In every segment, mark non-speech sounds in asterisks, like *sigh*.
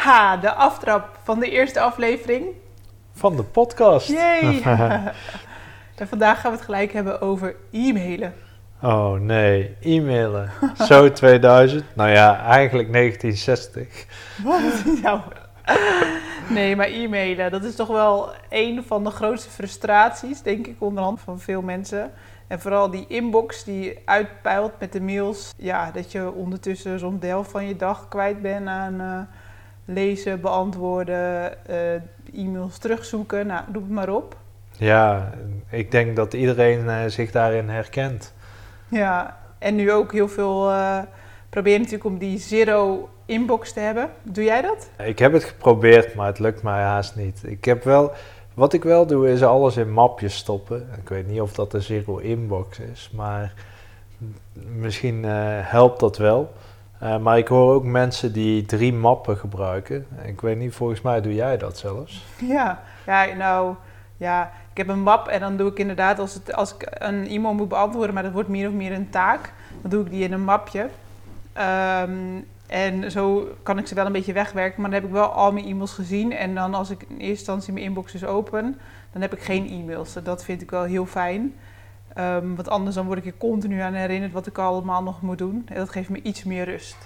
Ha, de aftrap van de eerste aflevering. Van de podcast. Yay! *laughs* en vandaag gaan we het gelijk hebben over e-mailen. Oh nee, e-mailen. Zo *laughs* 2000. Nou ja, eigenlijk 1960. Wat? *laughs* Nou, nee, maar e-mailen, dat is toch wel een van de grootste frustraties, denk ik, onderhand van veel mensen. En vooral die inbox die uitpeilt met de mails. Ja, dat je ondertussen zo'n deel van je dag kwijt bent aan uh, lezen, beantwoorden, uh, e-mails terugzoeken. Nou, doe het maar op. Ja, ik denk dat iedereen uh, zich daarin herkent. Ja, en nu ook heel veel probeer natuurlijk om die zero inbox te hebben. Doe jij dat? Ik heb het geprobeerd, maar het lukt mij haast niet. Ik heb wel, wat ik wel doe, is alles in mapjes stoppen. Ik weet niet of dat een zero inbox is, maar misschien uh, helpt dat wel. Uh, maar ik hoor ook mensen die drie mappen gebruiken. Ik weet niet, volgens mij doe jij dat zelfs. *laughs* Ja, ja nou, ja, ik heb een map en dan doe ik inderdaad, als, het, als ik een e-mail moet beantwoorden, maar dat wordt meer of meer een taak, dan doe ik die in een mapje. Um, en zo kan ik ze wel een beetje wegwerken, maar dan heb ik wel al mijn e-mails gezien. En dan als ik in eerste instantie mijn inbox dus open, dan heb ik geen e-mails. Dat vind ik wel heel fijn. Um, want anders dan word ik er continu aan herinnerd wat ik allemaal nog moet doen. En dat geeft me iets meer rust.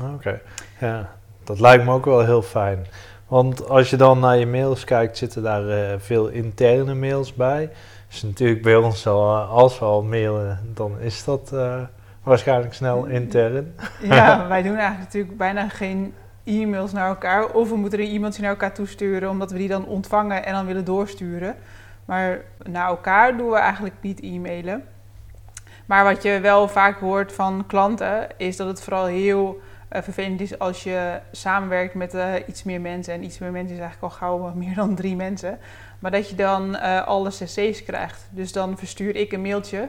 Oké, okay. ja, dat lijkt me ook wel heel fijn. Want als je dan naar je mails kijkt, zitten daar uh, veel interne mails bij. Dus natuurlijk bij ons al, als we al mailen, dan is dat... Uh, Waarschijnlijk snel intern. Ja, *laughs* wij doen eigenlijk natuurlijk bijna geen e-mails naar elkaar. Of we moeten er iemand naar elkaar toesturen, omdat we die dan ontvangen en dan willen doorsturen. Maar naar elkaar doen we eigenlijk niet e-mailen. Maar wat je wel vaak hoort van klanten, is dat het vooral heel uh, vervelend is als je samenwerkt met uh, iets meer mensen. En iets meer mensen is eigenlijk al gauw meer dan drie mensen. Maar dat je dan uh, alle cc's krijgt. Dus dan verstuur ik een mailtje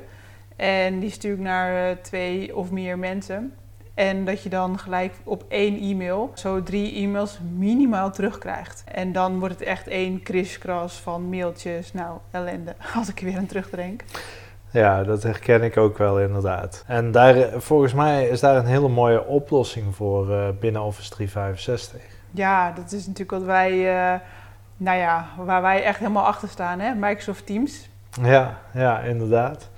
en die stuur ik naar twee of meer mensen. En dat je dan gelijk op één e-mail zo drie e-mails minimaal terugkrijgt. En dan wordt het echt één kriskras van mailtjes. Nou, ellende, *laughs* als ik er weer aan terugdenk. Ja, dat herken ik ook wel inderdaad. En daar, volgens mij is daar een hele mooie oplossing voor uh, binnen Office 365. Ja, dat is natuurlijk wat wij, uh, nou ja, waar wij echt helemaal achter staan, hè? Microsoft Teams. Ja, ja, inderdaad.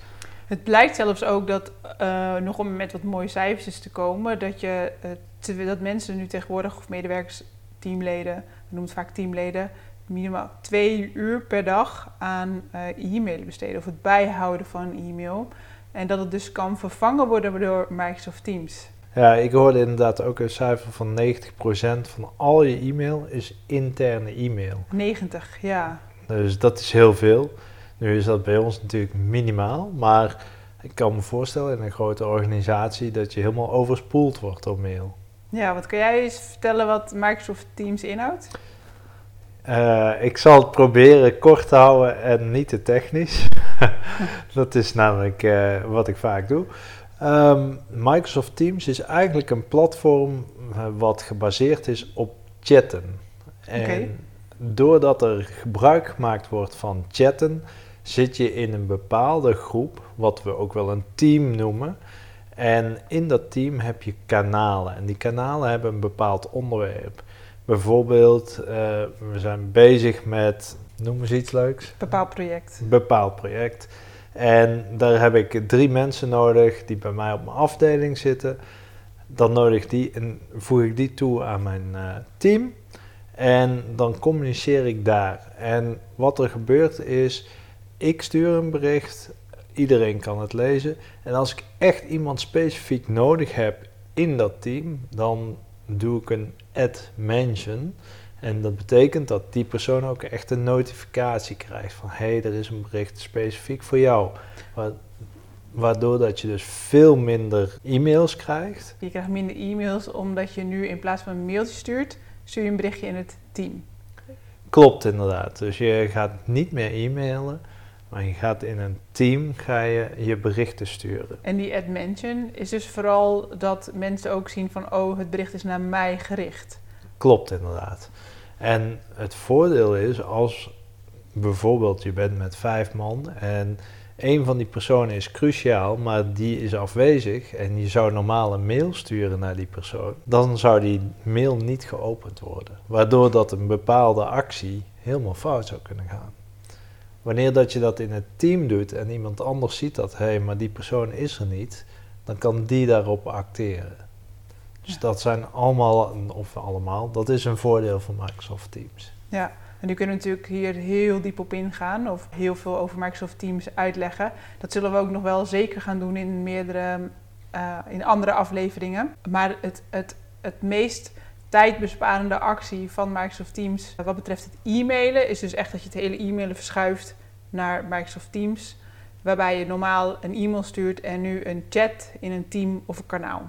Het blijkt zelfs ook dat, uh, nog om met wat mooie cijfers te komen, dat, je, uh, te, dat mensen nu tegenwoordig, of medewerkers, teamleden, we noemen het vaak teamleden, minimaal twee uur per dag aan uh, e-mail besteden of het bijhouden van e-mail. En dat het dus kan vervangen worden door Microsoft Teams. Ja, ik hoorde inderdaad ook een cijfer van 90% van al je e-mail is interne e-mail. 90, ja. Dus dat is heel veel. Nu is dat bij ons natuurlijk minimaal, maar ik kan me voorstellen in een grote organisatie dat je helemaal overspoeld wordt door mail. Ja, wat kan jij eens vertellen wat Microsoft Teams inhoudt? Uh, ik zal het proberen kort te houden en niet te technisch. *laughs* dat is namelijk uh, wat ik vaak doe. Um, Microsoft Teams is eigenlijk een platform uh, wat gebaseerd is op chatten. En okay. doordat er gebruik gemaakt wordt van chatten, zit je in een bepaalde groep, wat we ook wel een team noemen. En in dat team heb je kanalen. En die kanalen hebben een bepaald onderwerp. Bijvoorbeeld, uh, we zijn bezig met, noem eens iets leuks. Bepaald project. Bepaald project. En daar heb ik drie mensen nodig die bij mij op mijn afdeling zitten. Dan nodig die en voeg ik die toe aan mijn uh, team. En dan communiceer ik daar. En wat er gebeurt is, ik stuur een bericht, iedereen kan het lezen. En als ik echt iemand specifiek nodig heb in dat team, dan doe ik een add mention. En dat betekent dat die persoon ook echt een notificatie krijgt van hé, hey, er is een bericht specifiek voor jou. Waardoor dat je dus veel minder e-mails krijgt. Je krijgt minder e-mails omdat je nu in plaats van een mailtje stuurt, stuur je een berichtje in het team. Klopt inderdaad. Dus je gaat niet meer e-mailen, maar je gaat in een team ga je, je berichten sturen. En die add mention is dus vooral dat mensen ook zien van oh, het bericht is naar mij gericht. Klopt inderdaad. En het voordeel is als bijvoorbeeld je bent met vijf man en een van die personen is cruciaal, maar die is afwezig en je zou normaal een mail sturen naar die persoon, dan zou die mail niet geopend worden. Waardoor dat een bepaalde actie helemaal fout zou kunnen gaan. Wanneer dat je dat in het team doet en iemand anders ziet dat, hé, hey, maar die persoon is er niet, dan kan die daarop acteren. Dus dat zijn allemaal, of allemaal, dat is een voordeel van Microsoft Teams. Ja, en nu kunnen we natuurlijk hier heel diep op ingaan of heel veel over Microsoft Teams uitleggen. Dat zullen we ook nog wel zeker gaan doen in meerdere, uh, in andere afleveringen. Maar het, het, het meest tijdbesparende actie van Microsoft Teams wat betreft het e-mailen is dus echt dat je het hele e-mailen verschuift naar Microsoft Teams. Waarbij je normaal een e-mail stuurt en nu een chat in een team of een kanaal.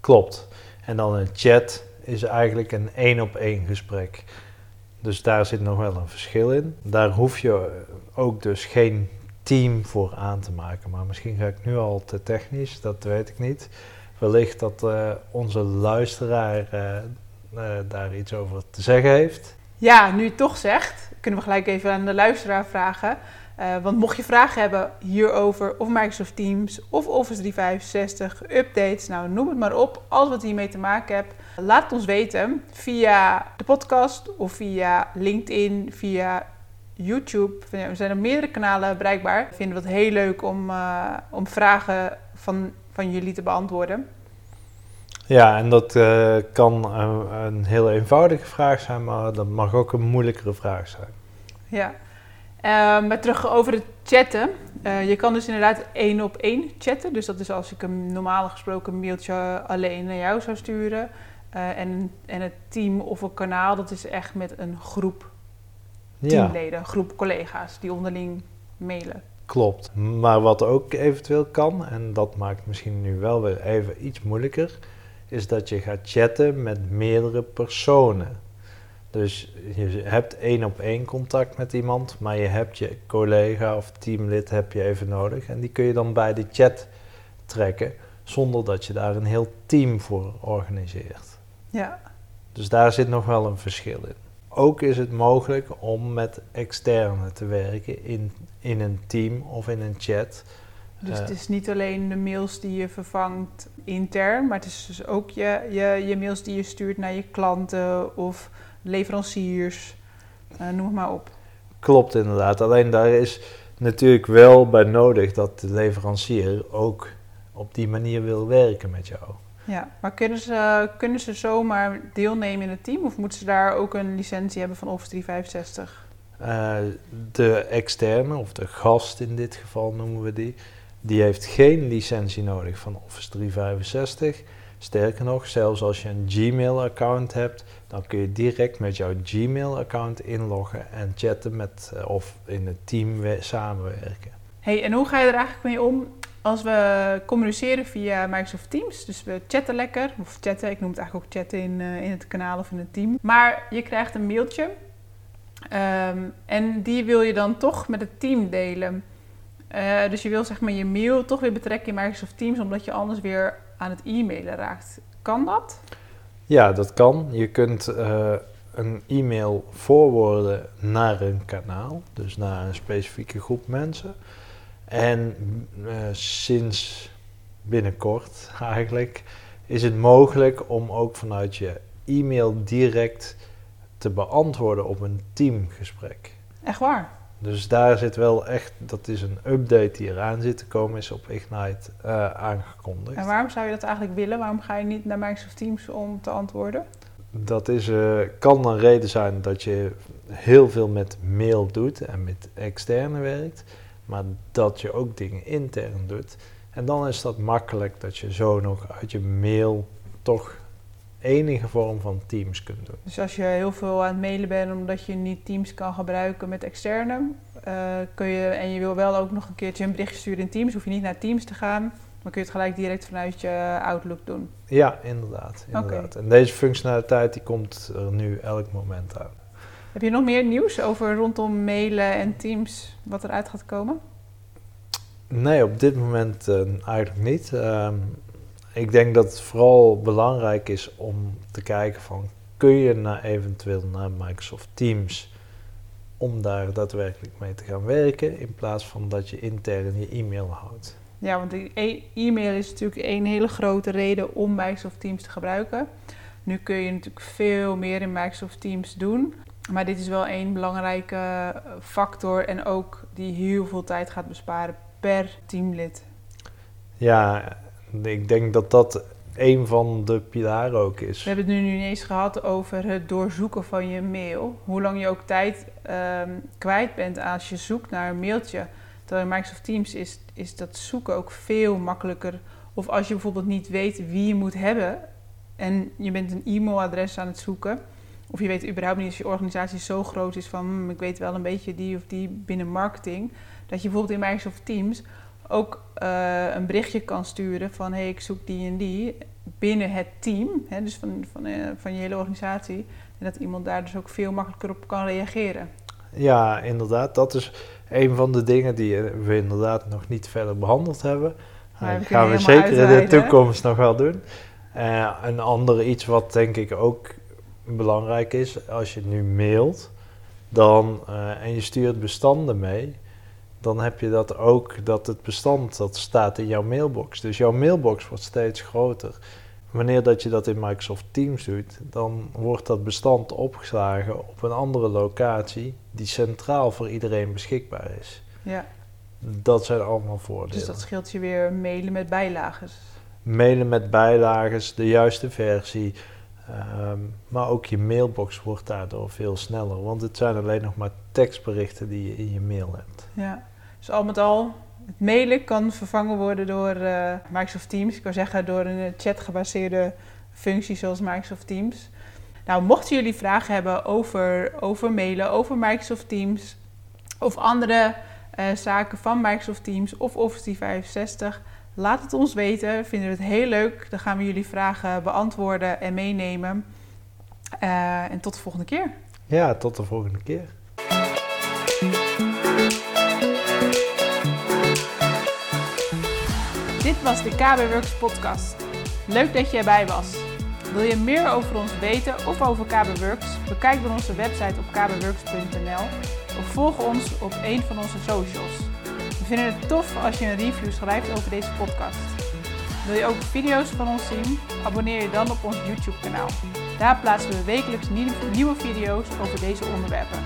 Klopt. En dan een chat is eigenlijk een één op één gesprek. Dus daar zit nog wel een verschil in. Daar hoef je ook dus geen team voor aan te maken. Maar misschien ga ik nu al te technisch, dat weet ik niet. Wellicht dat uh, onze luisteraar uh, daar iets over te zeggen heeft. Ja, nu het toch zegt, kunnen we gelijk even aan de luisteraar vragen. Uh, want mocht je vragen hebben hierover, of Microsoft Teams, of Office 365, updates, nou noem het maar op. Alles wat hiermee te maken hebt, laat het ons weten via de podcast of via LinkedIn, via YouTube. Er zijn meerdere kanalen bereikbaar. We vinden het heel leuk om, uh, om vragen van, van jullie te beantwoorden. Ja, en dat uh, kan een, een heel eenvoudige vraag zijn, maar dat mag ook een moeilijkere vraag zijn. Ja. Uh, maar terug over het chatten. Uh, je kan dus inderdaad één op één chatten. Dus dat is als ik een normaal gesproken mailtje alleen naar jou zou sturen. En, en het team of een kanaal, dat is echt met een groep teamleden, ja. groep collega's die onderling mailen. Klopt. Maar wat ook eventueel kan, en dat maakt misschien nu wel weer even iets moeilijker, is dat je gaat chatten met meerdere personen. Dus je hebt één op één contact met iemand, maar je hebt je collega of teamlid heb je even nodig. En die kun je dan bij de chat trekken, zonder dat je daar een heel team voor organiseert. Ja. Dus daar zit nog wel een verschil in. Ook is het mogelijk om met externe te werken in, in een team of in een chat. Dus het is niet alleen de mails die je vervangt intern, maar het is dus ook je, je, je mails die je stuurt naar je klanten of leveranciers, uh, noem het maar op. Klopt inderdaad. Alleen daar is natuurlijk wel bij nodig dat de leverancier ook op die manier wil werken met jou. Ja, maar kunnen ze, kunnen ze zomaar deelnemen in het team of moeten ze daar ook een licentie hebben van Office 365? Uh, de externe, of de gast in dit geval noemen we die, die heeft geen licentie nodig van Office 365. Sterker nog, zelfs als je een Gmail-account hebt, dan kun je direct met jouw Gmail-account inloggen en chatten met uh, of in het team samenwerken. Hey, en hoe ga je er eigenlijk mee om als we communiceren via Microsoft Teams? Dus we chatten lekker, of chatten, ik noem het eigenlijk ook chatten in, uh, in het kanaal of in het team. Maar je krijgt een mailtje um, en die wil je dan toch met het team delen. Uh, dus je wil zeg maar je mail toch weer betrekken in Microsoft Teams, omdat je anders weer aan het e-mailen raakt. Kan dat? Ja, dat kan. Je kunt uh, een e-mail voorwoorden naar een kanaal, dus naar een specifieke groep mensen. En uh, sinds binnenkort eigenlijk is het mogelijk om ook vanuit je e-mail direct te beantwoorden op een teamgesprek. Echt waar? Dus daar zit wel echt, dat is een update die eraan zit te komen, is op Ignite uh, aangekondigd. En waarom zou je dat eigenlijk willen? Waarom ga je niet naar Microsoft Teams om te antwoorden? Dat is, uh, kan een reden zijn dat je heel veel met mail doet en met externe werkt, maar dat je ook dingen intern doet. En dan is dat makkelijk dat je zo nog uit je mail toch enige vorm van Teams kunt doen. Dus als je heel veel aan het mailen bent omdat je niet Teams kan gebruiken met externe, uh, kun je, en je wil wel ook nog een keertje een bericht sturen in Teams, hoef je niet naar Teams te gaan, maar kun je het gelijk direct vanuit je Outlook doen. Ja, inderdaad. inderdaad. Okay. En deze functionaliteit die komt er nu elk moment aan. Heb je nog meer nieuws over rondom mailen en Teams, wat eruit gaat komen? Nee, op dit moment uh, eigenlijk niet. Ehm, ik denk dat het vooral belangrijk is om te kijken van kun je naar eventueel naar Microsoft Teams om daar daadwerkelijk mee te gaan werken in plaats van dat je intern je e-mail houdt. Ja, want e- e-mail is natuurlijk een hele grote reden om Microsoft Teams te gebruiken. Nu kun je natuurlijk veel meer in Microsoft Teams doen. Maar dit is wel een belangrijke eh, factor en ook die heel veel tijd gaat besparen per teamlid. Ja, ik denk dat dat een van de pilaren ook is. We hebben het nu niet eens gehad over het doorzoeken van je mail. Hoe lang je ook tijd um, kwijt bent als je zoekt naar een mailtje. Terwijl in Microsoft Teams is, is dat zoeken ook veel makkelijker. Of als je bijvoorbeeld niet weet wie je moet hebben en je bent een e-mailadres aan het zoeken. Of je weet überhaupt niet als je organisatie zo groot is van hmm, ik weet wel een beetje die of die binnen marketing. Dat je bijvoorbeeld in Microsoft Teams ook uh, een berichtje kan sturen van hé, hey, ik zoek die en die binnen het team, hè, dus van, van, uh, van je hele organisatie. En dat iemand daar dus ook veel makkelijker op kan reageren. Ja, inderdaad. Dat is een van de dingen die we inderdaad nog niet verder behandeld hebben. Maar dat gaan we zeker in de toekomst nog wel doen. Uh, een ander iets wat denk ik ook belangrijk is, als je nu mailt dan, uh, en je stuurt bestanden mee, dan heb je dat ook dat het bestand dat staat in jouw mailbox. Dus jouw mailbox wordt steeds groter. Wanneer dat je dat in Microsoft Teams doet, dan wordt dat bestand opgeslagen op een andere locatie die centraal voor iedereen beschikbaar is. Ja. Dat zijn allemaal voordelen. Dus dat scheelt je weer mailen met bijlagen. Mailen met bijlagen, de juiste versie. Um, maar ook je mailbox wordt daardoor veel sneller. Want het zijn alleen nog maar tekstberichten die je in je mail hebt. Ja. Dus al met al, het mailen kan vervangen worden door uh, Microsoft Teams. Ik kan zeggen door een chat-gebaseerde functie zoals Microsoft Teams. Nou, mochten jullie vragen hebben over, over mailen, over Microsoft Teams of andere uh, zaken van Microsoft Teams of Office 365, laat het ons weten. Vinden we het heel leuk. Dan gaan we jullie vragen beantwoorden en meenemen. En tot de volgende keer. Ja, tot de volgende keer. Dit was de KB Works podcast. Leuk dat je erbij was. Wil je meer over ons weten of over KB Works? Bekijk dan onze website op kbworks.nl of volg ons op een van onze socials. We vinden het tof als je een review schrijft over deze podcast. Wil je ook video's van ons zien? Abonneer je dan op ons YouTube kanaal. Daar plaatsen we wekelijks nieuwe video's over deze onderwerpen.